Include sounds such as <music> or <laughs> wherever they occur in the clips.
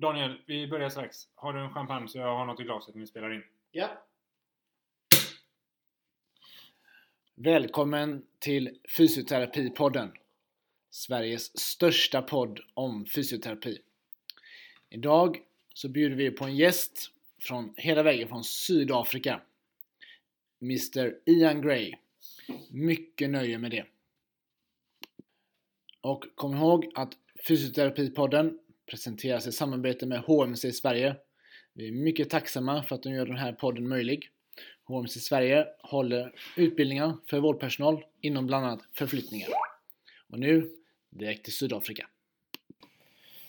Daniel, vi börjar strax. Har du en champagne så jag har något i glaset när vi spelar in? Ja. Välkommen till Fysioterapipodden. Sveriges största podd om fysioterapi. Idag så bjuder vi på en gäst från hela vägen från Sydafrika. Mr Ian Gray. Mycket nöje med det. Och kom ihåg att Fysioterapipodden presenteras i samarbete med HMC Sverige. Vi är mycket tacksamma för att de gör den här podden möjlig. HMC Sverige håller utbildningar för vårdpersonal inom bland annat förflyttningar. Och nu direkt till Sydafrika.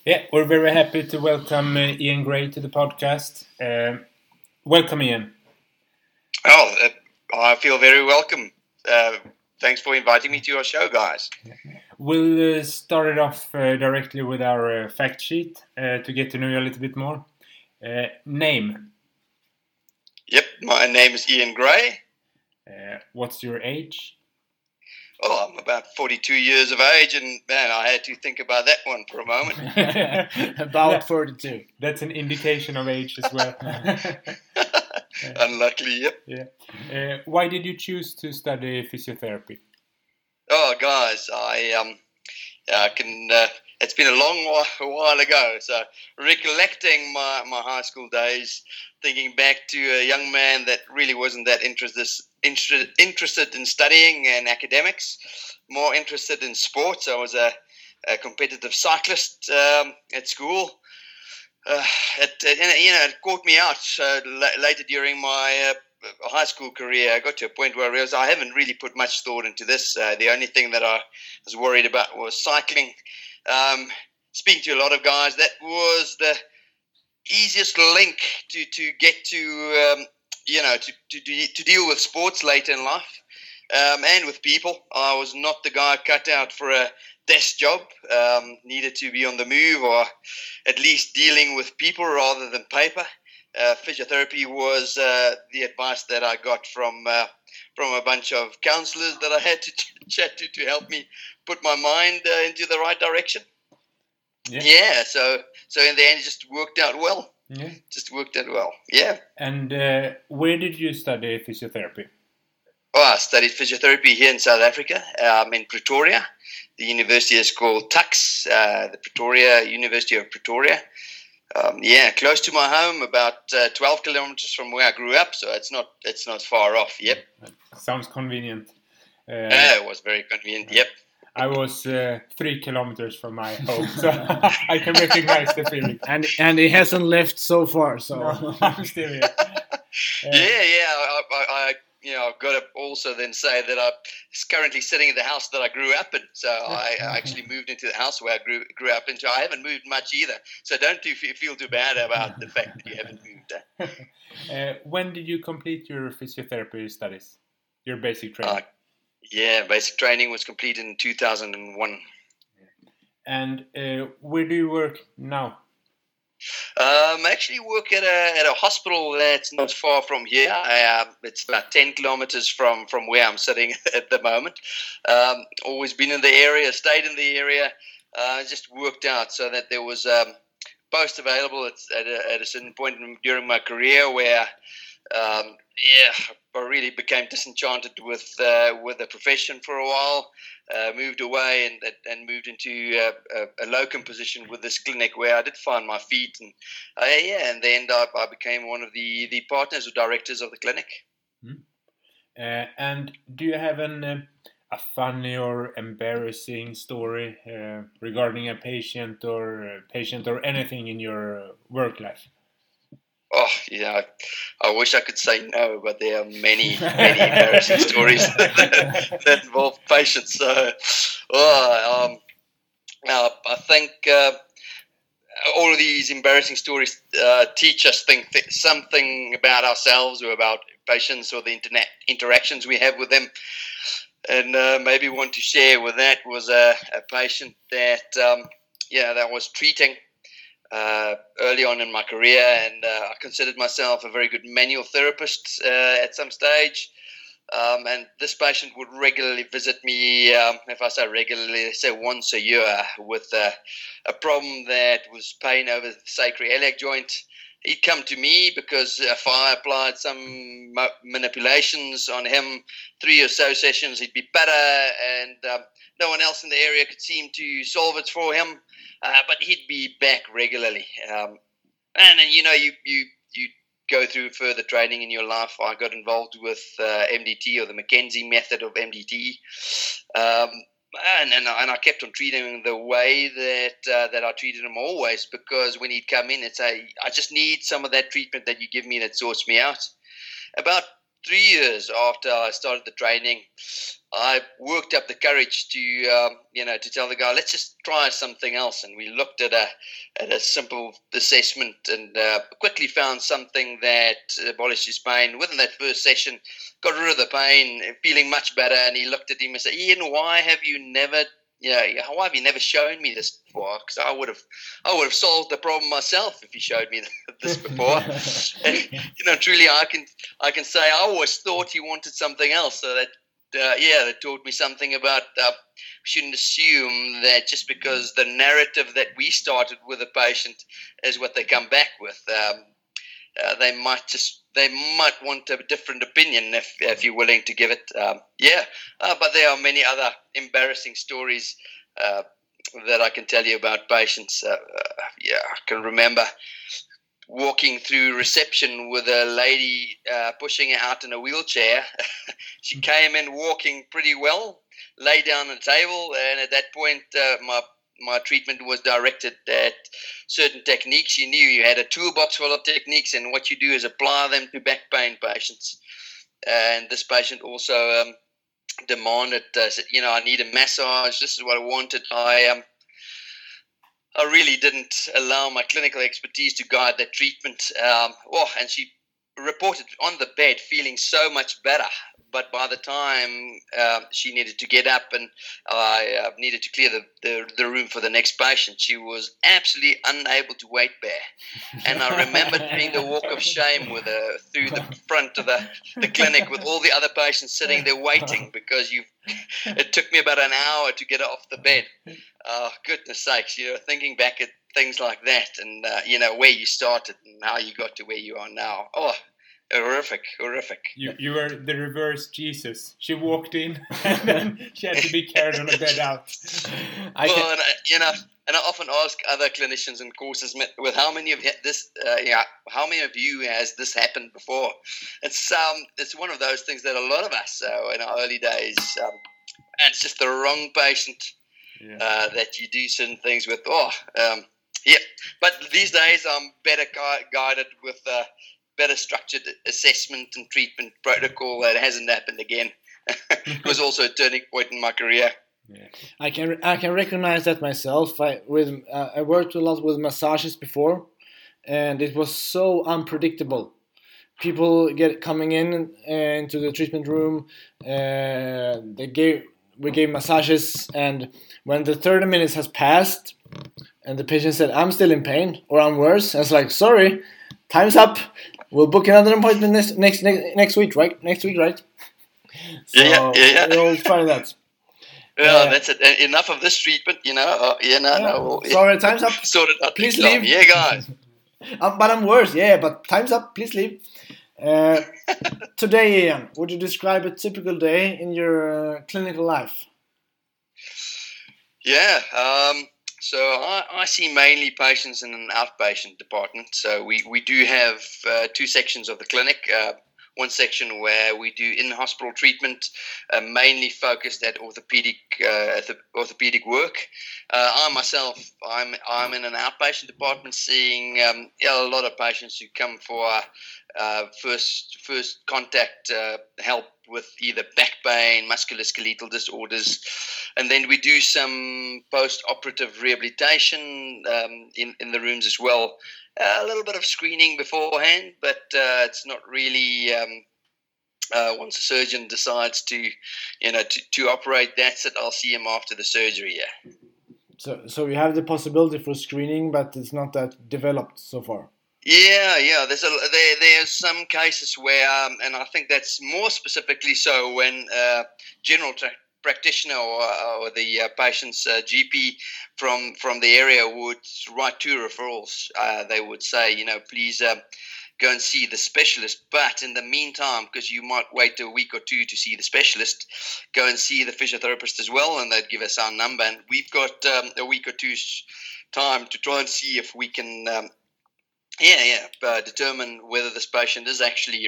Yeah, we're very happy to welcome uh, Ian Gray to the podcast. Uh, welcome, Ian. Oh, uh, I feel very welcome. Uh, thanks for inviting me to your show, guys. We'll uh, start it off uh, directly with our uh, fact sheet uh, to get to know you a little bit more. Uh, name. Yep, my name is Ian Gray. Uh, what's your age? Oh, I'm about 42 years of age, and man, I had to think about that one for a moment. <laughs> About 42. That's an indication of age as well. <laughs> <laughs> Unluckily, yep. yeah. Uh, why did you choose to study physiotherapy? Oh, guys, I um, I can. Uh, it's been a long while, while ago. So recollecting my, my high school days, thinking back to a young man that really wasn't that interested interested interested in studying and academics, more interested in sports. I was a, a competitive cyclist um, at school. Uh, it, it, you know, it caught me out uh, la- later during my uh, high school career. I got to a point where I realized I haven't really put much thought into this. Uh, the only thing that I was worried about was cycling. Um, speaking to a lot of guys, that was the easiest link to, to get to, um, you know, to, to, to deal with sports later in life um, and with people. I was not the guy cut out for a desk job. Um, needed to be on the move or at least dealing with people rather than paper. Uh, physiotherapy was uh, the advice that I got from uh, from a bunch of counselors that I had to <laughs> chat to to help me put my mind uh, into the right direction. Yeah. Yeah, so so in the end, it just worked out well. Yeah. Just worked out well. Yeah. And uh, where did you study physiotherapy? Oh, I studied physiotherapy here in South Africa, um, in Pretoria. The university is called TUKS, uh, the Pretoria University of Pretoria. Um, yeah, close to my home, about uh, 12 kilometers from where I grew up, so it's not it's not far off. Yep, Sounds convenient. Uh, yeah, it was very convenient. Yep. I was uh, three kilometers from my home, so <laughs> I can recognize the feeling. And and he hasn't left so far, so No, <laughs> I'm still here. <laughs> Yeah, yeah. I, I, I you know, I've got to also then say that I'm currently sitting in the house that I grew up in. So I I actually moved into the house where I grew grew up into. I haven't moved much either. So don't do feel too bad about the fact that you haven't <laughs> moved. Uh, Uh, when did you complete your physiotherapy studies? Your basic training? Uh, yeah, basic training was completed in 2001. and uh, where do you work now? Um, I actually work at a, at a hospital that's not far from here. I, um, it's about 10 kilometers from, from where I'm sitting <laughs> at the moment. Um, always been in the area, stayed in the area. Uh, just worked out so that there was um, post available at, at, a, at a certain point during my career where, um, yeah, I really became disenchanted with uh, with the profession for a while. Uh, moved away and and moved into uh, a, a locum position with this clinic where I did find my feet and uh, yeah, and then I, I became one of the the partners or directors of the clinic. Uh, and do you have an uh, a funny or embarrassing story regarding a patient or patient or anything in your work life? Oh, yeah, I, I wish I could say no, but there are many, many embarrassing <laughs> stories <laughs> that, that involve patients. So, oh, um, uh, I think uh, all of these embarrassing stories uh, teach us think th- something about ourselves or about patients or the internet interactions we have with them. And uh, maybe one to share with that was a, a patient that, um, yeah, that was treating uh, early on in my career, and uh, I considered myself a very good manual therapist uh, at some stage. Um, and this patient would regularly visit me, um, if I say regularly, say once a year, with a, a problem that was pain over the sacroiliac joint. He'd come to me because if I applied some manipulations on him, three or so sessions, he'd be better, and um, no one else in the area could seem to solve it for him. Uh, but he'd be back regularly. Um, and, and you know, you, you you go through further training in your life. I got involved with uh, MDT or the McKenzie method of MDT. Um, and, and, and I kept on treating him the way that uh, that I treated him always because when he'd come in and say, I just need some of that treatment that you give me that sorts me out. About three years after I started the training, I worked up the courage to, um, you know, to tell the guy, let's just try something else. And we looked at a at a simple assessment and uh, quickly found something that abolished his pain. Within that first session, got rid of the pain, feeling much better. And he looked at him and said, Ian, why have you never know, why have you never shown me this before? Because I would have, I would have solved the problem myself if you showed me <laughs> this before. and, <laughs> <laughs> you know, truly, I can, I can say I always thought you wanted something else. So that, uh, yeah, that taught me something about. Uh, shouldn't assume that just because the narrative that we started with a patient is what they come back with. Um, uh, they might just they might want a different opinion if, if you're willing to give it. Um, yeah, uh, but there are many other embarrassing stories uh, that I can tell you about patients. Uh, uh, yeah, I can remember walking through reception with a lady uh, pushing her out in a wheelchair. <laughs> she came in walking pretty well, lay down on the table, and at that point, my my treatment was directed at certain techniques. You knew you had a toolbox full of techniques, and what you do is apply them to back pain patients. And this patient also um, demanded, uh, said, you know, I need a massage. This is what I wanted. I um, I really didn't allow my clinical expertise to guide that treatment. Um, oh, and she reported on the bed feeling so much better but by the time uh, she needed to get up and I uh, needed to clear the, the, the, room for the next patient, she was absolutely unable to wait there. And I remember <laughs> doing the walk of shame with her through the <laughs> front of the, the clinic with all the other patients sitting there waiting because you it took me about an hour to get her off the bed. Oh, goodness sakes, you know, thinking back at things like that and, uh, you know, where you started and how you got to where you are now. Oh, horrific, horrific. You you were the reverse Jesus. She walked in <laughs> and then she had to be carried on a bed out. I well, and I, you know, and I often ask other clinicians in courses with how many of this, uh, yeah, how many of you has this happened before? It's um, it's one of those things that a lot of us uh, in our early days, um, and it's just the wrong patient yeah. uh, that you do certain things with. Oh, um, yeah, but these days I'm better gui- guided with uh, better structured assessment and treatment protocol that hasn't happened again. it <laughs> was also a turning point in my career. Yeah. I can I can recognize that myself. I with uh, I worked a lot with massages before, and it was so unpredictable. People get coming in uh, into the treatment room. Uh, they gave we gave massages, and when the thirty minutes has passed, and the patient said, "I'm still in pain," or "I'm worse," I was like, "Sorry, time's up. We'll book another appointment next next next, next week, right? Next week, right? So yeah, yeah, yeah. We'll try that. Yeah, uh, that's it. Enough of this treatment, you know. Uh, yeah, no, yeah. no. Sorry, time's up. <laughs> Sorted out. Please leave. Yeah, guys. um, <laughs> but I'm worse. Yeah, but time's up. Please leave. Uh, <laughs> today, Ian, would you describe a typical day in your uh, clinical life? Yeah. Um, so I, I, see mainly patients in an outpatient department. So we, we do have uh, two sections of the clinic. Uh, one section where we do in-hospital treatment, uh, mainly focused at orthopedic uh, orthopedic work. Uh, I myself, I'm I'm in an outpatient department, seeing um, a lot of patients who come for uh, first first contact uh, help with either back pain, musculoskeletal disorders, and then we do some post-operative rehabilitation um, in in the rooms as well a little bit of screening beforehand, but uh, it's not really. Um, uh, once a surgeon decides to, you know, to, to operate, that's it. I'll see him after the surgery. Yeah. So, so you have the possibility for screening, but it's not that developed so far. Yeah, yeah. There's a there. There's some cases where, um, and I think that's more specifically so when uh, general tra- practitioner or, or the uh, patient's uh, GP from from the area would write two referrals. Uh, they would say, you know, please uh, go and see the specialist. But in the meantime, because you might wait a week or two to see the specialist, go and see the physiotherapist as well, and they'd give us our number. And we've got um, a week or two's time to try and see if we can. Um, yeah, yeah. Uh, determine whether this patient is actually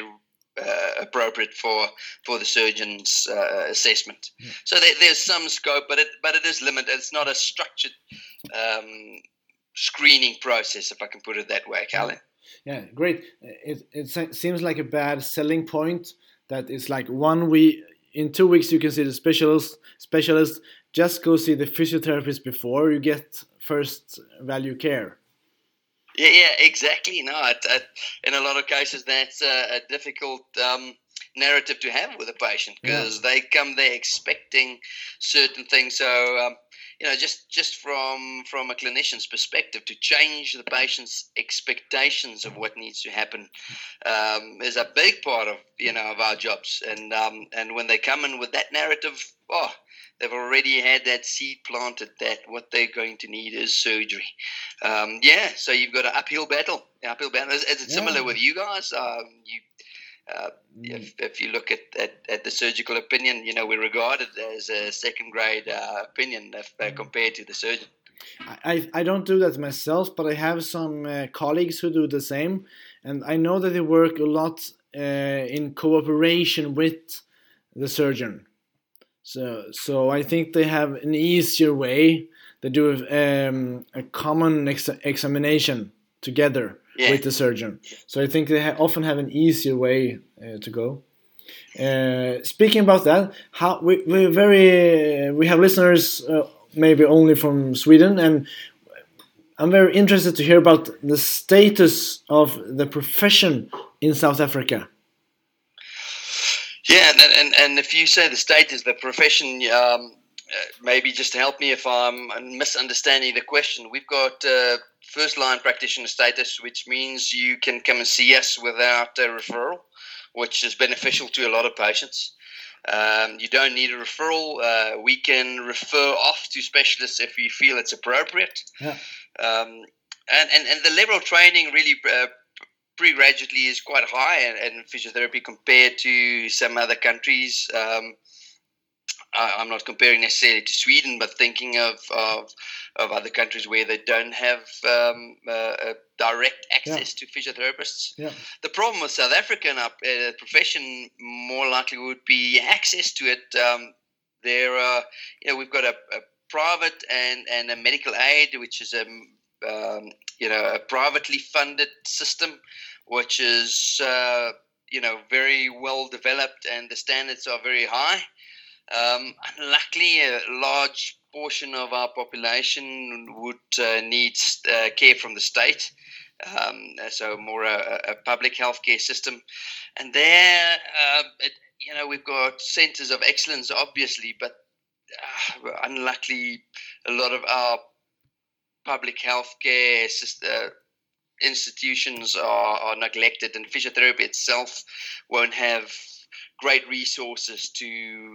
uh, appropriate for for the surgeon's uh, assessment. Yeah. So there, there's some scope, but it but it is limited. It's not a structured um, screening process, if I can put it that way, Calvin. Yeah, great. It it seems like a bad selling point that it's like one week in two weeks you can see the specialist specialist. Just go see the physiotherapist before you get first value care. Yeah, yeah, exactly. No, it, it, in a lot of cases, that's a, a difficult um, narrative to have with a patient because yeah. they come there expecting certain things. So, um, you know, just just from from a clinician's perspective, to change the patient's expectations of what needs to happen um, is a big part of you know of our jobs. And um, and when they come in with that narrative, oh, they've already had that seed planted that what they're going to need is surgery. Um, yeah, so you've got an uphill battle. Uphill battle. Is, is it yeah. similar with you guys? Um, you, uh, mm. if, if you look at, at, at, the surgical opinion, you know, we regard it as a second grade uh, opinion if, uh, mm. compared to the surgeon. I, I don't do that myself, but I have some uh, colleagues who do the same, and I know that they work a lot uh, in cooperation with the surgeon. So, so I think they have an easier way. They do um, a common ex examination together yeah. with the surgeon. So I think they ha often have an easier way uh, to go. Uh, speaking about that, how we we very uh, we have listeners uh, maybe only from Sweden, and I'm very interested to hear about the status of the profession in South Africa. Yeah, and, and, and if you say the status, is the profession, um, uh, maybe just help me if I'm misunderstanding the question. We've got uh, first line practitioner status, which means you can come and see us without a referral, which is beneficial to a lot of patients. Um, you don't need a referral. Uh, we can refer off to specialists if we feel it's appropriate. Yeah. Um, and, and, and the level of training really uh, pre-graduately is quite high in, in, physiotherapy compared to some other countries. Um, I, am not comparing necessarily to Sweden, but thinking of, of, of other countries where they don't have um, uh, direct access yeah. to physiotherapists. Yeah. The problem with South African uh, profession more likely would be access to it. Um, there, are, you know, we've got a, a, private and, and a medical aid, which is a um, you know a privately funded system, which is uh, you know very well developed and the standards are very high. Um, unluckily, a large portion of our population would uh, need uh, care from the state. Um, so more a, a, public healthcare system, and there, uh, it, you know, we've got centres of excellence, obviously, but uh, unluckily, a lot of our public healthcare uh, institutions are, are neglected, and physiotherapy itself won't have great resources to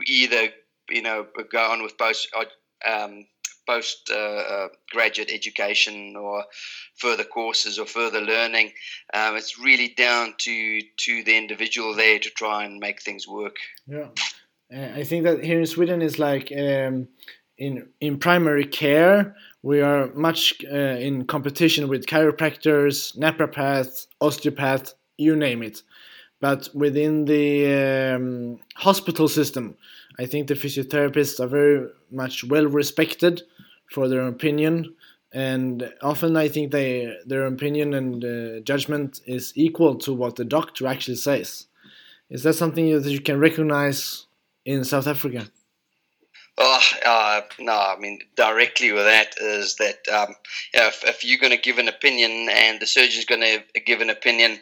either you know go on with post um, post uh, uh, graduate education or further courses or further learning. Um, it's really down to to the individual there to try and make things work. Yeah, uh, I think that here in Sweden is like um, in in primary care we are much uh, in competition with chiropractors, naprapaths, osteopaths, you name it. But within the um, hospital system, I think the physiotherapists are very much well respected for their opinion, and often I think they their opinion and uh, judgment is equal to what the doctor actually says. Is that something that you can recognize in South Africa? Oh, uh, no, I mean, directly with that is that um, if, if, you're going to give an opinion and the surgeon's going to give an opinion,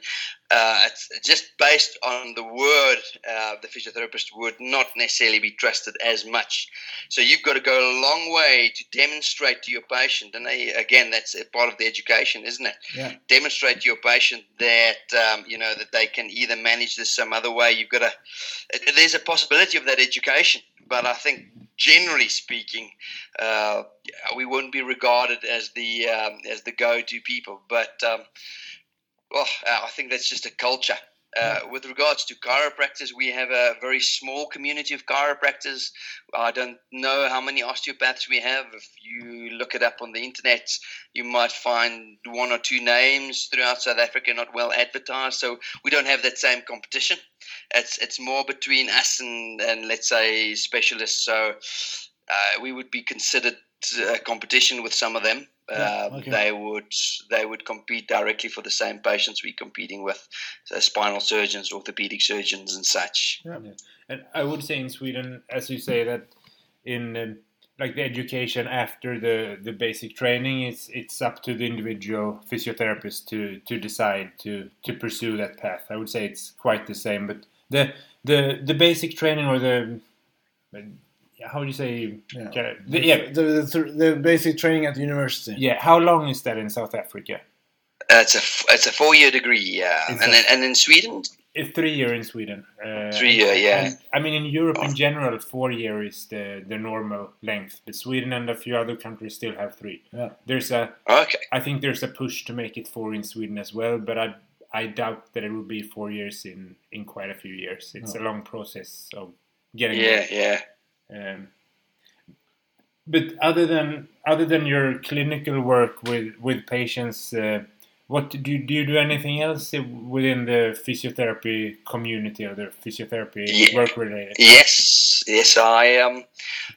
uh, it's just based on the word, uh, the physiotherapist would not necessarily be trusted as much. So you've got to go a long way to demonstrate to your patient, and they, again, that's a part of the education, isn't it? Yeah. Demonstrate to your patient that um, you know that they can either manage this some other way. You've got to. There's a possibility of that education, but I think generally speaking, uh, we wouldn't be regarded as the um, as the go-to people. But um, well, uh, I think that's just a culture. Uh, with regards to chiropractors, we have a very small community of chiropractors. I don't know how many osteopaths we have. If you look it up on the internet, you might find one or two names throughout South Africa not well advertised. So we don't have that same competition. It's it's more between us and, and let's say specialists. So uh, we would be considered a competition with some of them. Yeah, Um, okay. They would they would compete directly for the same patients we're competing with, so spinal surgeons, orthopedic surgeons, and such. And I would say in Sweden, as you say, that in um, like the education after the, the basic training, it's it's up to the individual physiotherapist to, to decide to, to pursue that path. I would say it's quite the same, but the the the basic training or the how do you say Yeah. the, The, yeah the, the, the basic training at the university. yeah how long is that in South Africa? Uh, it's a f- it's a four year degree, yeah, It's and a- then, and in Sweden, It's three year in Sweden. Uh, Three year, yeah. and, I mean, in Europe in general, four year is the, the normal length. But Sweden and a few other countries still have three. Yeah. There's a, okay, I think there's a push to make it four in Sweden as well, but I, I doubt that it will be four years in, in quite a few years. It's a long process of getting yeah, yeah. Um, but other than other than your clinical work with with patients, uh, what do you, do you do anything else within the physiotherapy community or the physiotherapy Yeah. work related? Yes, yes, I um,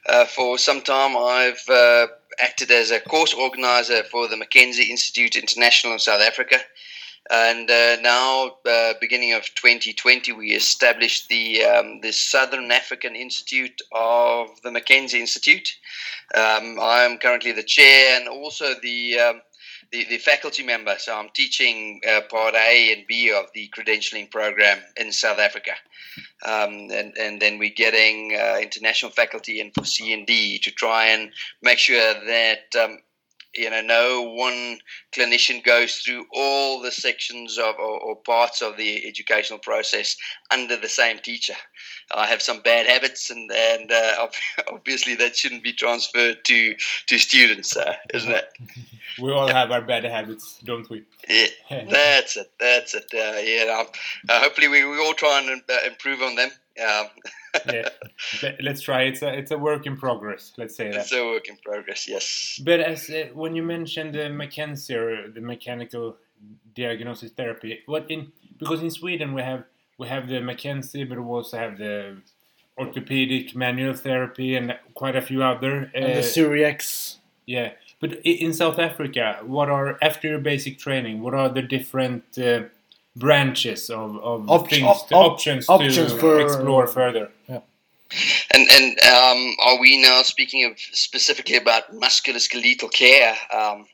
uh, for some time I've uh, acted as a course organizer for the McKenzie Institute International in South Africa, and uh, now uh, beginning of 2020 we established the um, the Southern African Institute of the McKenzie Institute. Um, I am currently the chair and also the um, the, the faculty member, so I'm teaching uh, part A and B of the credentialing program in South Africa um, and and then we're getting uh, international faculty in for C and D to try and make sure that um, you know no one clinician goes through all the sections of or, or parts of the educational process under the same teacher. I have some bad habits, and and uh, <laughs> obviously that shouldn't be transferred to to students, uh, isn't it? <laughs> We all have our bad habits, don't we? Yeah, <laughs> that's it. That's it. Uh, yeah. Uh, hopefully, we, we all try and uh, improve on them. Um, yeah. <laughs> Let- Let's try. It's a it's a work in progress. Let's say that. it's a work in progress. Yes. But as uh, when you mentioned the McKenzie or the mechanical diagnosis therapy, what in because in Sweden we have we have the McKenzie, but we also have the orthopedic manual therapy and quite a few other. And the uh, Cyriax. yeah, but in South Africa, what are after your basic training? What are the different uh, branches of, of Op- things, op- to, op- options, options to for- explore further? Yeah. And and um, are we now speaking of specifically about musculoskeletal care? Um,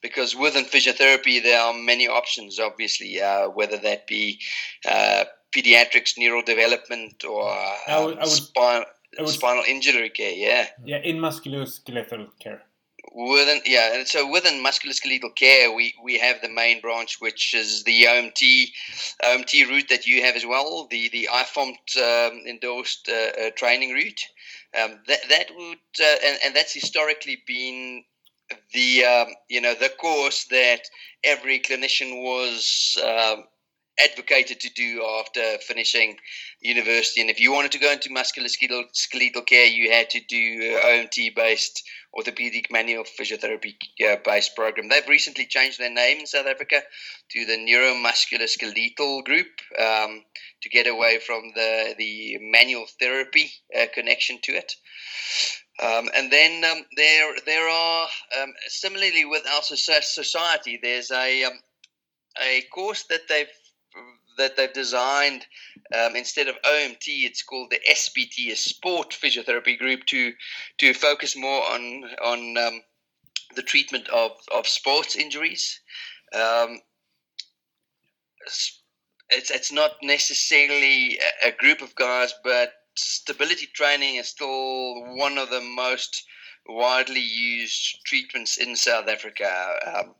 because within physiotherapy, there are many options. Obviously, uh, whether that be uh, pediatrics, neurodevelopment, or I would- um, I would- spine, I would- spinal injury care. Yeah. Yeah, in musculoskeletal care. Within yeah, and so within musculoskeletal care, we, we have the main branch, which is the OMT OMT route that you have as well, the the IFOMT um, endorsed uh, uh, training route. Um, that that would uh, and, and that's historically been the um, you know the course that every clinician was um, advocated to do after finishing university. And if you wanted to go into musculoskeletal skeletal care, you had to do OMT based orthopedic manual physiotherapy uh, based program. They've recently changed their name in South Africa to the neuromusculoskeletal group um, to get away from the the manual therapy uh, connection to it. Um, and then um, there there are um, similarly with our society. There's a um, a course that they've that they've designed um, instead of OMT, it's called the SPT, a Sport Physiotherapy Group, to to focus more on on um, the treatment of of sports injuries. Um, it's it's not necessarily a, group of guys, but stability training is still one of the most widely used treatments in South Africa. Um,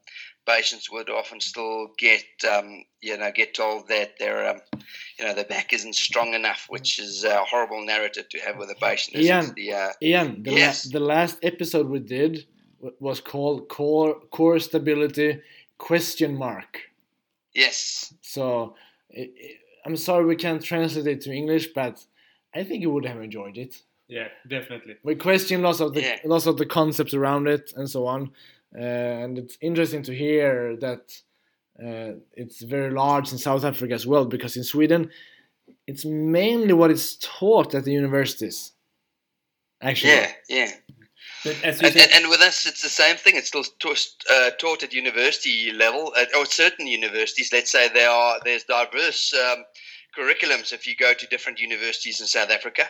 patients would often still get, um, you know, get told that their, um, you know, their back isn't strong enough, which is a horrible narrative to have with a patient. Ian, the, uh, Ian, the, yes. la- the last episode we did was called core core stability question mark. Yes. So it, it, I'm sorry we can't translate it to English, but I think you would have enjoyed it. Yeah, definitely. We question lots of the Yeah. lots of the concepts around it and so on, and it's interesting to hear that uh, it's very large in South Africa as well. Because in Sweden, it's mainly what is taught at the universities. Actually, Yeah. Yeah. But And, said, and, and with us, it's the same thing. It's still taught, uh, taught at university level, at, or certain universities. Let's say there are there's diverse um, curriculums if you go to different universities in South Africa.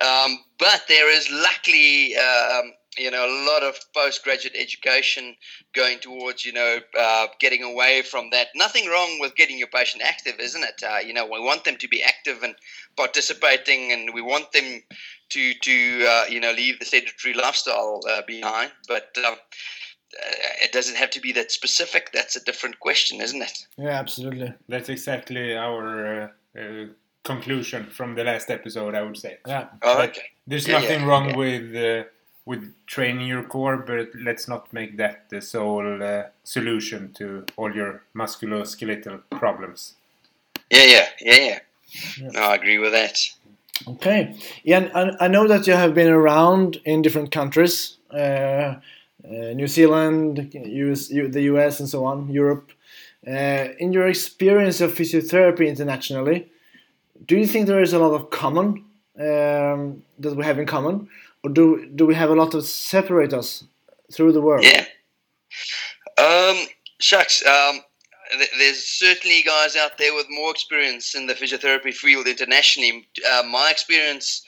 Um, but there is luckily, um, you know, a lot of postgraduate education going towards, you know, uh, getting away from that. Nothing wrong with getting your patient active, isn't it? Uh, you know, we want them to be active and participating, and we want them to to uh, you know leave the sedentary lifestyle uh, behind. But um, uh, it doesn't have to be that specific. That's a different question, isn't it? yeah, absolutely. that's exactly our uh, uh, conclusion from the last episode. I would say. Yeah, Oh, okay. There's Yeah, nothing yeah, wrong yeah. with uh, with training your core, but let's not make that the sole uh, solution to all your musculoskeletal problems. Yeah, yeah, yeah, yeah. Yeah. No, I agree with that. Okay. Yeah, and I, I know that you have been around in different countries, uh, uh, New Zealand, US, U- the US, and so on, Europe. Uh, in your experience of physiotherapy internationally, do you think there is a lot of common um, that we have in common, or do do we have a lot of separate us through the world? Yeah. Um, shucks. Um, th- there's certainly guys out there with more experience in the physiotherapy field internationally. Uh, my experience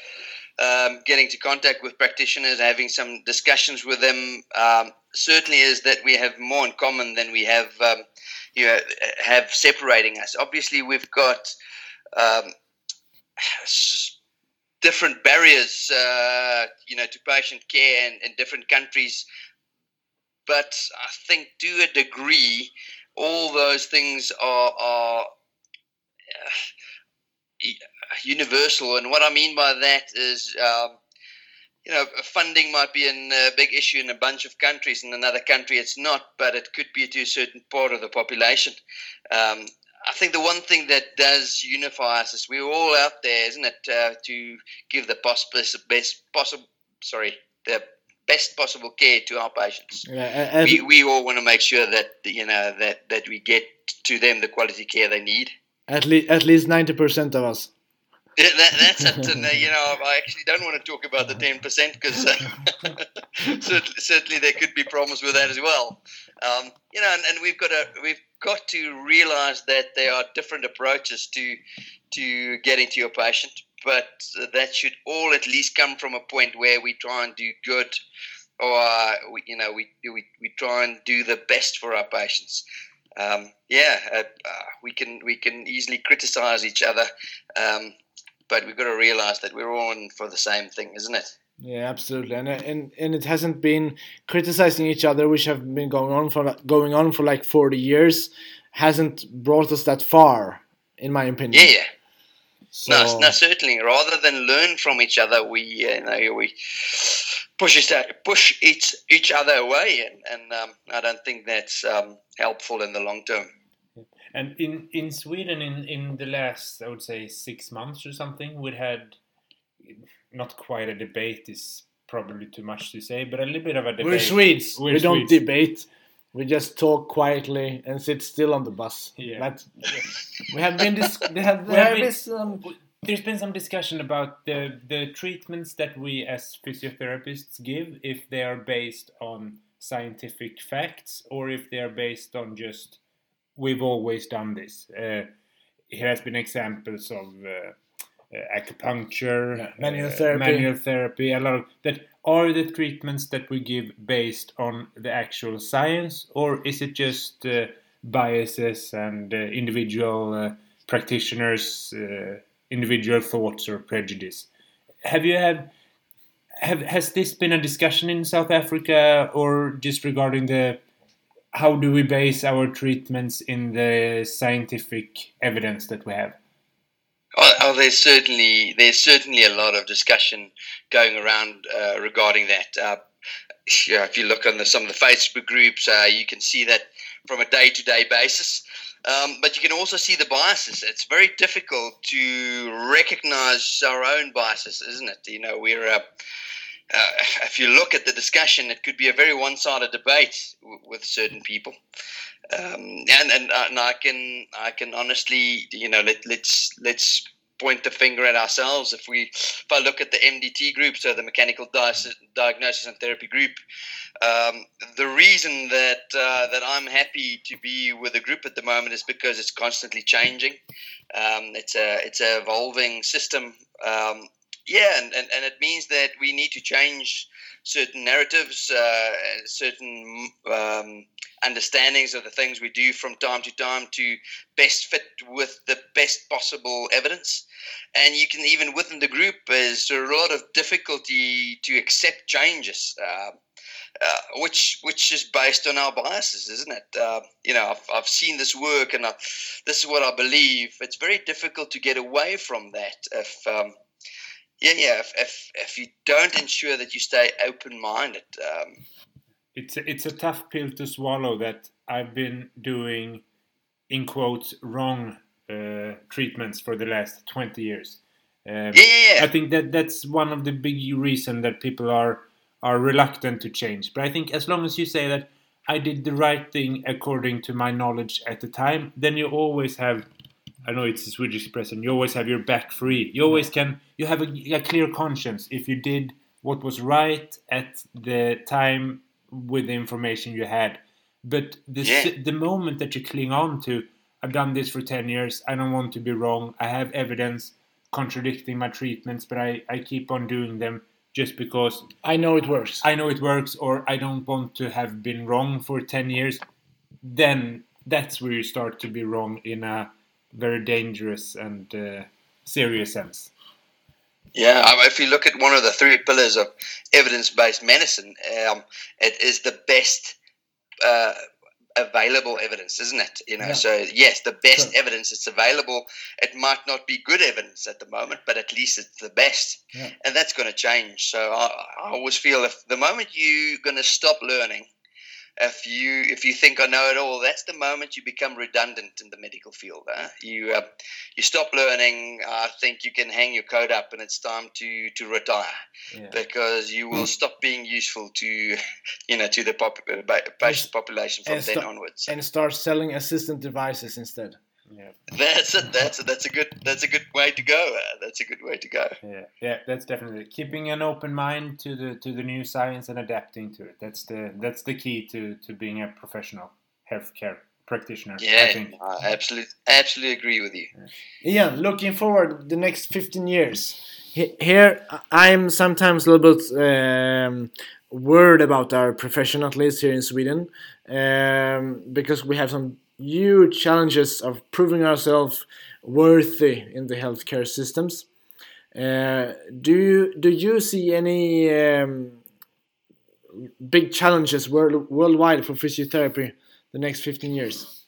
um, getting to contact with practitioners, having some discussions with them, um, certainly is that we have more in common than we have, um, you know, have separating us. Obviously, we've got um, different barriers, uh, you know, to patient care in, in different countries but I think to a degree, all those things are are uh, universal. And what I mean by that is, um, you know, funding might be a big issue in a bunch of countries. In another country, it's not, but it could be to a certain part of the population. Um, I think the one thing that does unify us is we're all out there, isn't it, uh, to give the best possible, sorry, the best possible care to our patients Yeah, we, we all want to make sure that you know that that we get to them the quality care they need. at least at least ninety percent of us. Yeah, <laughs> That, that's and uh, you know I actually don't want to talk about the ten percent because uh, <laughs> <laughs> certainly, certainly there could be problems with that as well. Um, you know, and, and we've got a we've got to realise that there are different approaches to to getting to your patient, but that should all at least come from a point where we try and do good, or we, you know we, we we try and do the best for our patients. Um, yeah, uh, uh, we can we can easily criticize each other, um, but we've got to realise that we're all in for the same thing, isn't it? Yeah, absolutely, and and and it hasn't been criticizing each other, which have been going on for going on for like forty years, hasn't brought us that far, in my opinion. Yeah, yeah. So, No, no, certainly. Rather than learn from each other, we uh, you know we push each push each each other away, and, and um, I don't think that's um, helpful in the long term. And in, in Sweden, in, in the last, I would say, six months or something, we had not quite a debate, is probably too much to say, but a little bit of a debate. we're Swedes. We're we don't debate. We just talk quietly and sit still on the bus. Yeah. But we have been dis- <laughs> have, We have been- um, There's been some discussion about the, the treatments that we as physiotherapists give, if they are based on scientific facts or if they are based on just we've always done this. Uh, here has been examples of uh, acupuncture, Yeah, manual uh, therapy. manual therapy, a lot of that. Are the treatments that we give based on the actual science, or is it just uh, biases and uh, individual uh, practitioners' uh, individual thoughts or prejudice? Have you have have has this been a discussion in South Africa, or just regarding the how do we base our treatments in the scientific evidence that we have? Oh, oh, there's certainly there's certainly a lot of discussion going around uh, regarding that. Uh, if you look on the, some of the Facebook groups, uh, you can see that from a day-to-day basis. Um, but you can also see the biases. It's very difficult to recognize our own biases, isn't it? You know, we're uh, uh, if you look at the discussion, it could be a very one-sided debate w- with certain people. Um, and and, uh, and I can I can honestly, you know, let, let's let's point the finger at ourselves. If we if I look at the MDT group, so the mechanical Di- diagnosis and therapy group, um, the reason that uh, that I'm happy to be with the group at the moment is because it's constantly changing. Um, it's a it's a evolving system. Um, yeah, and, and, and it means that we need to change certain narratives, uh, certain um, understandings of the things we do from time to time to best fit with the best possible evidence. And you can even within the group, there's a lot of difficulty to accept changes. Uh, uh, which which is based on our biases, isn't it? Uh, you know, I've, I've seen this work, and I, this is what I believe. It's very difficult to get away from that if um, yeah, yeah. If, if if you don't ensure that you stay open minded, um, It's a, it's a tough pill to swallow that I've been doing, in quotes, wrong uh, treatments for the last 20 years. Um, yeah, yeah, yeah. I think that that's one of the big reason that people are are reluctant to change. But I think as long as you say that I did the right thing according to my knowledge at the time, then you always have. I know it's a Swedish expression. You always have your back free. You always can. You have a, a clear conscience if you did what was right at the time with the information you had. But the Yeah. the moment that you cling on to, I've done this for ten years. I don't want to be wrong. I have evidence contradicting my treatments, but I, I keep on doing them just because I know it works. I know it works or I don't want to have been wrong for 10 years, then that's where you start to be wrong in a very dangerous and uh, serious sense. Yeah, if you look at one of the three pillars of evidence-based medicine, um, it is the best uh, available evidence, isn't it? You know, Yeah. so yes, the best Sure. evidence that's available. It might not be good evidence at the moment, but at least it's the best, Yeah. and that's going to change. So I, I always feel if the moment you're going to stop learning, if you if you think I know it all, that's the moment you become redundant in the medical field. Huh? You uh, you stop learning. I think you can hang your coat up, and it's time to to retire Yeah. because you will stop being useful to <laughs> you know to the pop, uh, patient population from then onwards. and start selling assistant devices instead. Yeah, That's it. That's it. That's a good. That's a good way to go. Uh, that's a good way to go. yeah, yeah. That's definitely keeping an open mind to the to the new science and adapting to it. That's the that's the key to to being a professional healthcare practitioner. I Yeah, think. I absolutely, absolutely agree with you. Ian, looking forward the next 15 years. Here, I- I'm sometimes a little bit um, worried about our profession, at least here in Sweden, um, because we have some huge challenges of proving ourselves worthy in the healthcare systems. Uh, do you do you see any um, big challenges world, worldwide for physiotherapy the next 15 years?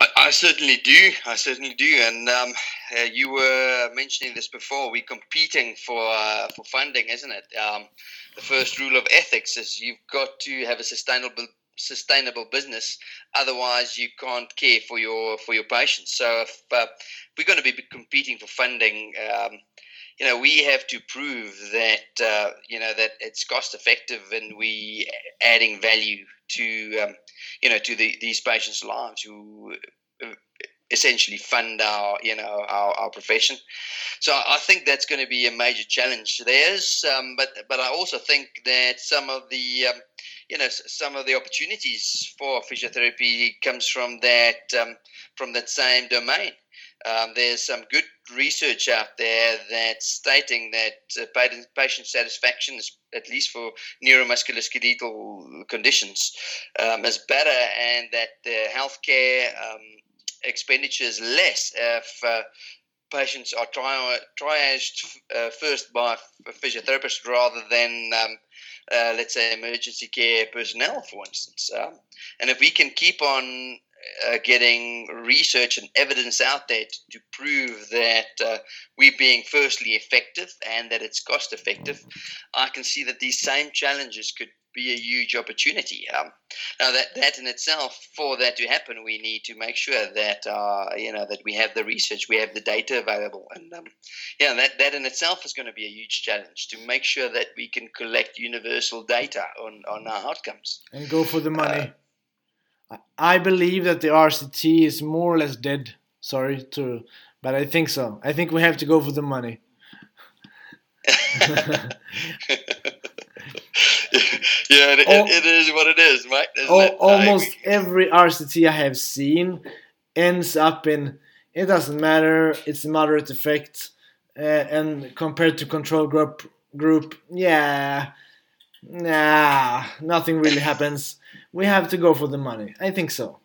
I, I certainly do. I certainly do. And um, uh, you were mentioning this before. We're competing for uh, for funding, isn't it? Um, the first rule of ethics is you've got to have a sustainable sustainable business. Otherwise, you can't care for your for your patients. So if uh, we're going to be competing for funding. Um, you know, we have to prove that uh, you know that it's cost effective and we adding value to um, you know to the, these patients' lives who uh, essentially fund our you know our, our profession. So I think that's going to be a major challenge. There's, um, but but I also think that some of the um, you know some of the opportunities for physiotherapy comes from that um, from that same domain. Um, there's some good research out there that's stating that uh, patient, patient satisfaction, is, at least for neuromusculoskeletal conditions, um, is better, and that the healthcare expenditure is less if uh, patients are tri- triaged uh, first by a physiotherapist rather than, um, uh, let's say, emergency care personnel, for instance. Um, and if we can keep on uh, getting research and evidence out there to, to prove that uh, we're being firstly effective and that it's cost effective, I can see that these same challenges could be a huge opportunity. Um, now that that in itself, for that to happen, we need to make sure that uh, you know that we have the research, we have the data available, and um, yeah, that that in itself is going to be a huge challenge to make sure that we can collect universal data on on our outcomes and go for the money. Uh, I believe that the RCT is more or less dead. Sorry to, but I think so. I think we have to go for the money. <laughs> <laughs> yeah, it, it, it is what it is. Al- almost every RCT I have seen ends up in it doesn't matter. It's a moderate effect, uh, and compared to control group, group, yeah, nah, nothing really <laughs> happens. We have to go for the money. I think so.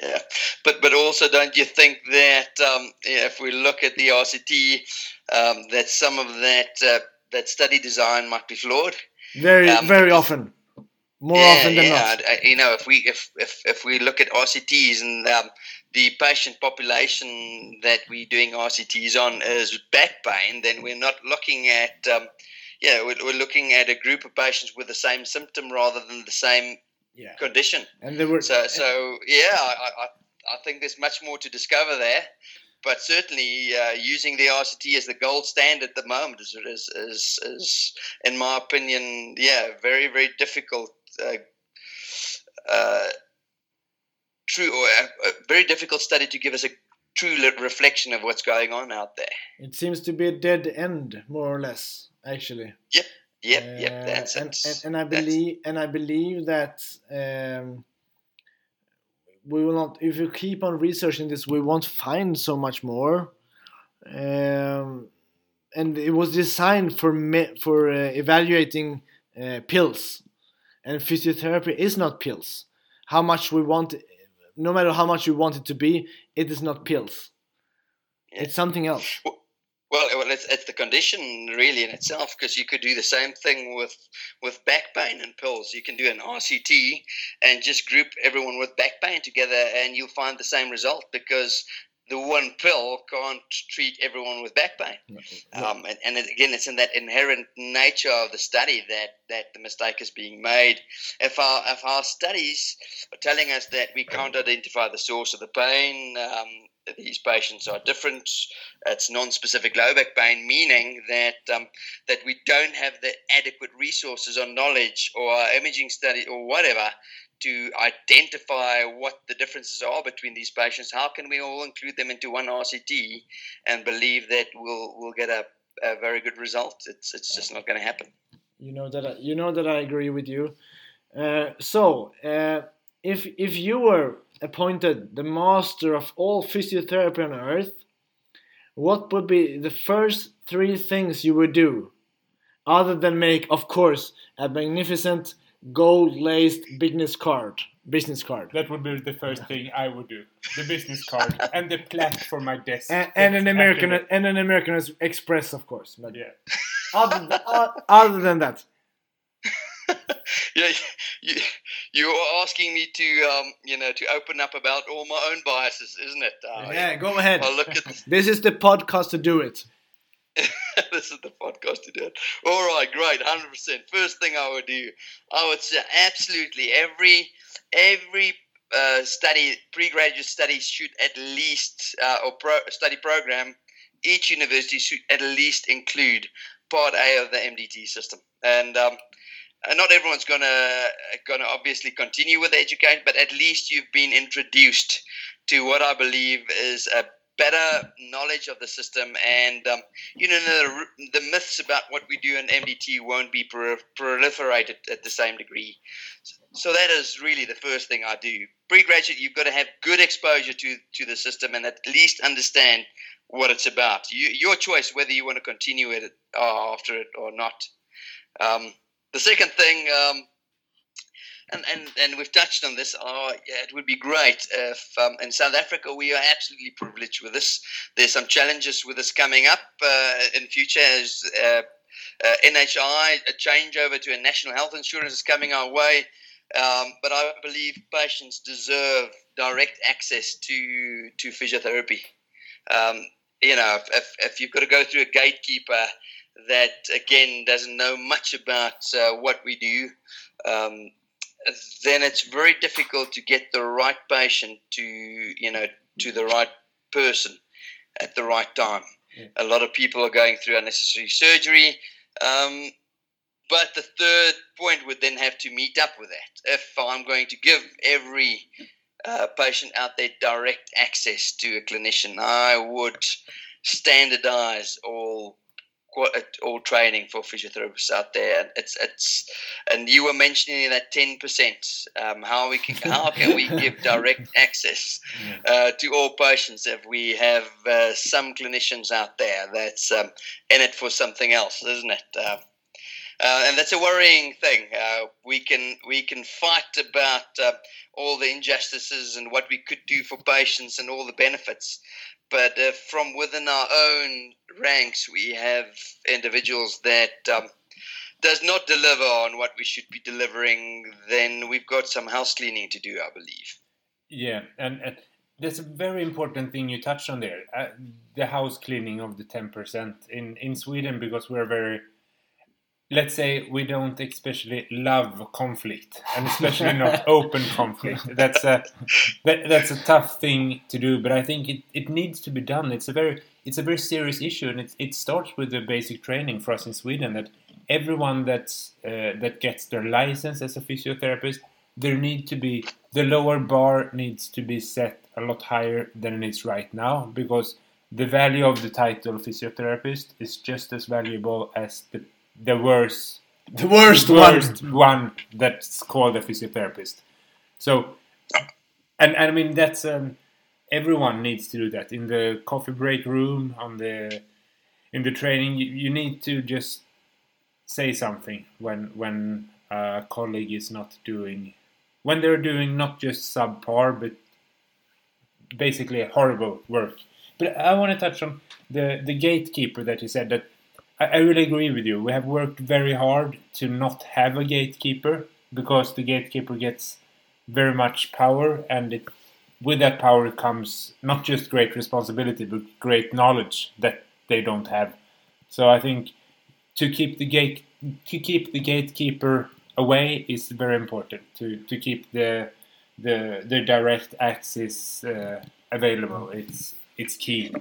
Yeah, but but also, don't you think that um, if we look at the RCT, um, that some of that uh, that study design might be flawed? Very, um, very often. More yeah, often than yeah, not. You know, if we if if, if we look at RCTs and um, the patient population that we're doing RCTs on is back pain, then we're not looking at um, yeah, we're, we're looking at a group of patients with the same symptom rather than the same yeah. condition. And there were so so yeah, I, I I think there's much more to discover there but certainly uh, using the RCT as the gold standard at the moment is, is, is, is in my opinion, yeah, very, very difficult. Uh, uh, true or a, a, very difficult study to give us a true reflection of what's going on out there. It seems to be a dead end, more or less, actually. Yep, yep, yep. That's and. And, and I believe, and I believe that um, we will not if you keep on researching this we won't find so much more. Um, and it was designed for me, for uh, evaluating uh, pills. And physiotherapy is not pills. How much we want no matter how much we want it to be it is not pills. It's something else. Well, well, well it's, it's the condition really in itself because you could do the same thing with with back pain and pills. You can do an RCT and just group everyone with back pain together, and you'll find the same result because the one pill can't treat everyone with back pain. Um, and, and, again, it's in that inherent nature of the study that, that the mistake is being made. If our, if our studies are telling us that we can't identify the source of the pain, um, these patients are different. It's non-specific low back pain, meaning that um, that we don't have the adequate resources or knowledge or imaging study or whatever to identify what the differences are between these patients. How can we all include them into one RCT and believe that we'll we'll get a, a very good result? It's it's just not going to happen. You know that I, you know that I agree with you. Uh, so uh, if if you were appointed the master of all physiotherapy on earth, what would be the first three things you would do? Other than make, of course, a magnificent gold-laced business card. Business card. That would be the first thing I would do. The business card <laughs> and the plaque for my desk. And, and an American and an American Express, of course. But yeah. Other than, other than that. <laughs> yeah, you, you are asking me to, um, you know, to open up about all my own biases, isn't it? Uh, yeah, go ahead. I'll look at <laughs> this is the podcast to do it. <laughs> this is the podcast to do it. All right, great, hundred percent. First thing I would do, I would say absolutely every every uh, study, pre-graduate study should at least uh, or pro, study program. Each university should at least include part A of the MDT system, and um, uh, not everyone's gonna gonna obviously continue with education, but at least you've been introduced to what I believe is a better knowledge of the system, and um, you know the, the, myths about what we do in MDT won't be proliferated at the same degree. so that is really the first thing I do. Pre-graduate, you've got to have good exposure to to the system and at least understand what it's about. You, your choice whether you want to continue it uh, after it or not. Um, the second thing, um, and, and, and we've touched on this, oh, yeah, it would be great if um, in South Africa we are absolutely privileged with this. There's some challenges with this coming up uh, in future as uh, uh, NHI, a changeover to a national health insurance is coming our way. Um, but I believe patients deserve direct access to to physiotherapy. Um, you know, if, if you've got to go through a gatekeeper that again doesn't know much about uh, what we do, um, then it's very difficult to get the right patient to you know to the right person at the right time. Yeah. A lot of people are going through unnecessary surgery. Um, but the third point would then have to meet up with that. If I'm going to give every uh, patient out there direct access to a clinician, I would standardize all all training for physiotherapists out there. And it's it's and you were mentioning that ten percent. Um, how we can how can we <laughs> give direct access uh, to all patients if we have uh, some clinicians out there that's um, in it for something else, isn't it? Uh, uh, and that's a worrying thing. Uh, we can we can fight about uh, all the injustices and what we could do for patients and all the benefits, but uh, from within our own ranks, we have individuals that um, does not deliver on what we should be delivering. Then we've got some house cleaning to do, I believe. Yeah, and, and there's a very important thing you touched on there: uh, the house cleaning of the ten percent in in Sweden, because we're very let's say we don't especially love conflict and especially not <laughs> open conflict. That's a that, that's a tough thing to do but i think it, it needs to be done. It's a very it's a very serious issue and it, it starts with the basic training for us in sweden that everyone that's uh, that gets their license as a physiotherapist there need to be the lower bar needs to be set a lot higher than it is right now because the value of the title physiotherapist is just as valuable as the the worst the worst, worst one. one that's called a physiotherapist. So, and, and I mean that's um, everyone needs to do that in the coffee break room on the in the training. You, you need to just say something when when a colleague is not doing when they're doing not just subpar but basically horrible work. But I want to touch on the the gatekeeper that you said that I, I really agree with you. We have worked very hard to not have a gatekeeper because the gatekeeper gets very much power, and it, with that power comes not just great responsibility but great knowledge that they don't have. So I think to keep the gate to keep the gatekeeper away is very important to, to keep the the the direct access uh, available. It's it's key.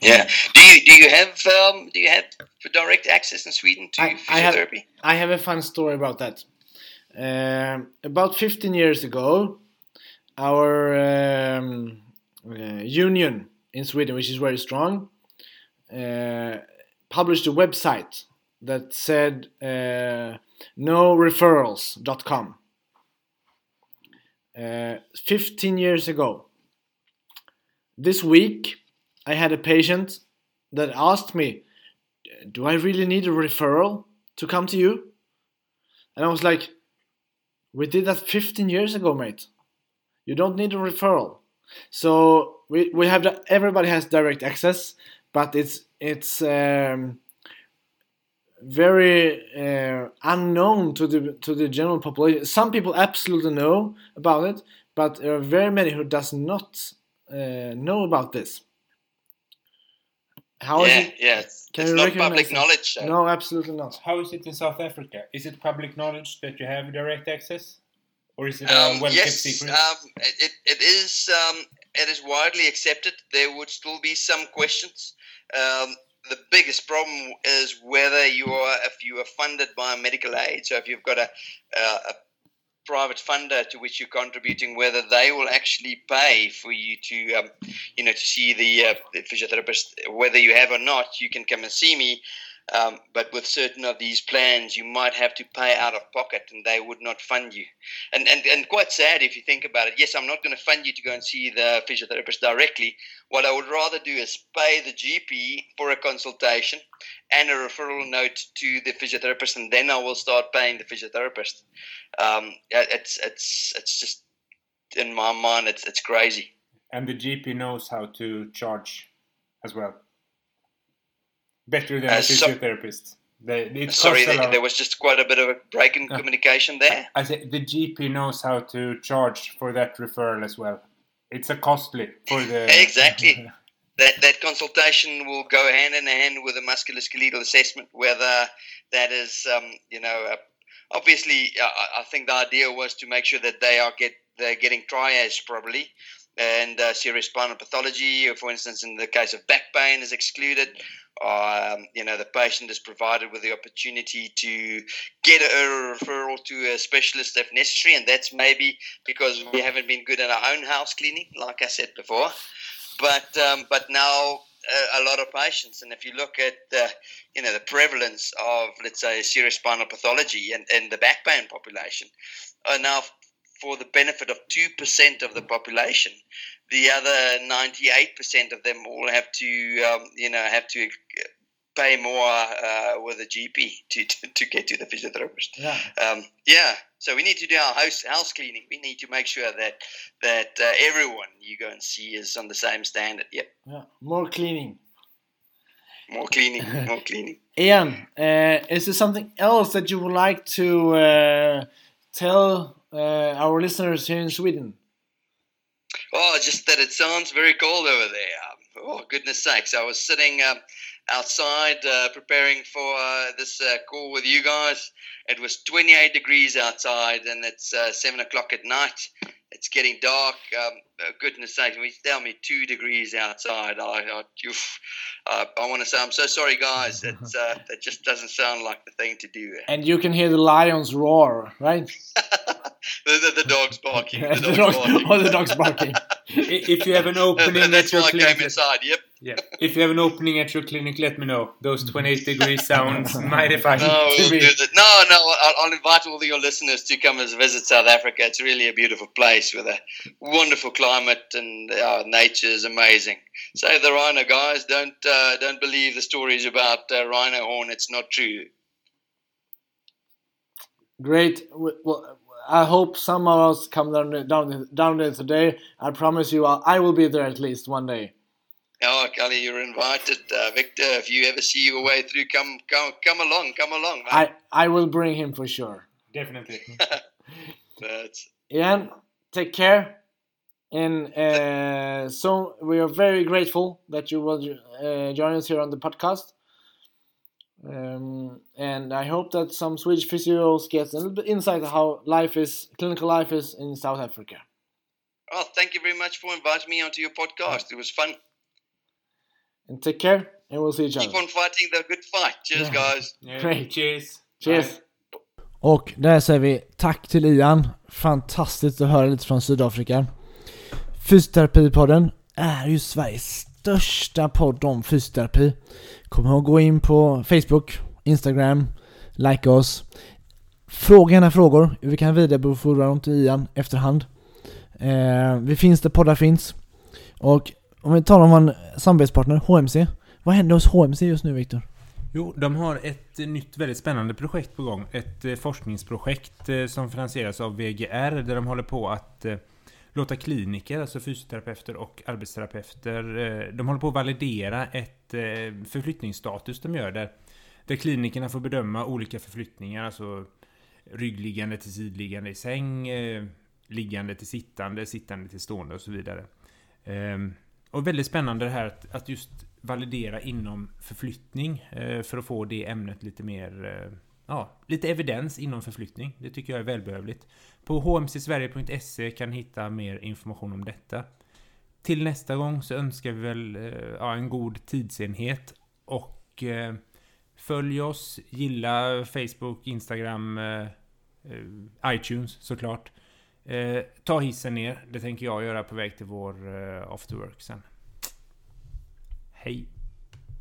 Yeah. Do you do you have um, do you have direct access in Sweden to I, physiotherapy? I have, I have a fun story about that. Uh, about 15 years ago, our um, uh, union in Sweden, which is very strong, uh, published a website that said uh, noreferrals.com. Uh, 15 years ago this week I had a patient that asked me, Do I really need a referral to come to you? And I was like, We did that 15 years ago, mate. You don't need a referral. So we, we have the, everybody has direct access, but it's it's um, very uh, unknown to the to the general population. Some people absolutely know about it, but there are very many who does not uh, know about this? How yeah, is it? Yeah, Can it's not public knowledge. So. No, absolutely not. How is it in South Africa? Is it public knowledge that you have direct access, or is it a um, well yes, kept secret? Um, it, it is. Um, it is widely accepted. There would still be some questions. Um, the biggest problem is whether you are, if you are funded by medical aid. So if you've got a, a private funder to which you're contributing, whether they will actually pay for you to, um, you know, to see the, uh, the, physiotherapist, whether you have or not, you can come and see me. Um, but with certain of these plans, you might have to pay out of pocket, and they would not fund you. And and and quite sad if you think about it. Yes, I'm not going to fund you to go and see the physiotherapist directly. What I would rather do is pay the GP for a consultation and a referral note to the physiotherapist, and then I will start paying the physiotherapist. Um, it's it's it's just in my mind, it's it's crazy. And the GP knows how to charge as well. Better than Uh, a so- physiotherapist. They, it Sorry, there, was just quite a bit of a break in Uh, communication there. I say the GP knows how to charge for that referral as well. It's a costly for the <laughs> Exactly. <laughs> that that consultation will go hand in hand with a musculoskeletal assessment. Whether that is, um, you know, uh, obviously, uh, I- I think the idea was to make sure that they are get they're getting triage properly, and uh, serious spinal pathology, or for instance, in the case of back pain, is excluded. Um, you know, the patient is provided with the opportunity to get a referral to a specialist if necessary, and that's maybe because we haven't been good at our own house cleaning, like I said before but um, but now uh, a lot of patients, and if you look at you know the prevalence of let's say serious spinal pathology and, and the back pain population, are now for the benefit of two percent of the population, the other ninety eight percent of them all have to um, you know have to pay more uh, with a GP to, to, to get to the physiotherapist. Yeah. Um, yeah, so we need to do our house house cleaning. We need to make sure that that uh, everyone you go and see is on the same standard. Yep, yeah. More cleaning. more cleaning, more cleaning. <laughs> Ian, uh, is there something else that you would like to uh, tell uh, our listeners here in Sweden? Oh, just that it sounds very cold over there. Um, oh, goodness sakes. I was sitting um, outside uh, preparing for uh, this uh, call with you guys. It was 28 degrees outside and it's uh, 7 o'clock at night. It's getting dark. Um, uh, goodness sakes, when you tell me two degrees outside, I, I, uh, I want to say I'm so sorry, guys. It's, <laughs> uh, that just doesn't sound like the thing to do. And you can hear the lions roar, right? <laughs> the, the, the dog's barking. <laughs> the, The dog's dogs, barking. oh, the dog's barking. If you have an opening that's at your why I clinic, came inside. Yep. Yeah. If you have an opening at your clinic, let me know. Those 28 degrees <laughs> sounds mighty funny No, to me. no, no. I'll, I'll invite all your listeners to come and visit South Africa. It's really a beautiful place with a wonderful climate and uh, nature is amazing. Save the rhino, guys. Don't uh, don't believe the stories about uh, rhino horn. It's not true. Great. Well, I hope some of us come down there, down down there today. I promise you, I will be there at least one day. Oh, Kelly, you're invited. Uh, Victor, if you ever see your way through, come come come along. Come along. Man. I I will bring him for sure. Definitely. <laughs> That's, Ian, take care. And uh, so we are very grateful that you will uh, join us here on the podcast. Um, and I hope that some Swedish physios get a little bit insight of how life is, clinical life is in South Africa. oh, thank you very much for inviting me onto your podcast. It was fun. And take care, and we'll see each Keep other. on fighting the good fight. Cheers, Yeah. guys. Yeah. Great. Cheers. Cheers! Och där säger vi tack till Ian. Fantastiskt att höra lite från Sydafrika. Fysioterapipodden är ju Sveriges största podd om fysioterapi. Kom ihåg att gå in på Facebook, Instagram, like oss. Fråga gärna frågor. Vi kan vidarebefordra dem till Ian efterhand. Eh, vi finns där poddar finns. Och om vi talar om en samarbetspartner, HMC. Vad händer hos HMC just nu Viktor? Jo, de har ett nytt väldigt spännande projekt på gång. Ett eh, forskningsprojekt eh, som finansieras av VGR där de håller på att eh, låta kliniker, alltså fysioterapeuter och arbetsterapeuter, de håller på att validera ett förflyttningsstatus de gör där, där klinikerna får bedöma olika förflyttningar, alltså ryggliggande till sidliggande i säng, liggande till sittande, sittande till stående och så vidare. Ehm, och väldigt spännande det här att, att just validera inom förflyttning eh, för att få det ämnet lite mer, eh, ja, lite evidens inom förflyttning. Det tycker jag är välbehövligt. På hmcsverige.se kan ni hitta mer information om detta. Till nästa gång så önskar vi väl eh, ja, en god tidsenhet och eh, följ oss, gilla Facebook, Instagram, eh, eh, iTunes såklart. Eh, ta hissen ner, det tänker jag göra på väg till vår eh, after work sen. Hej!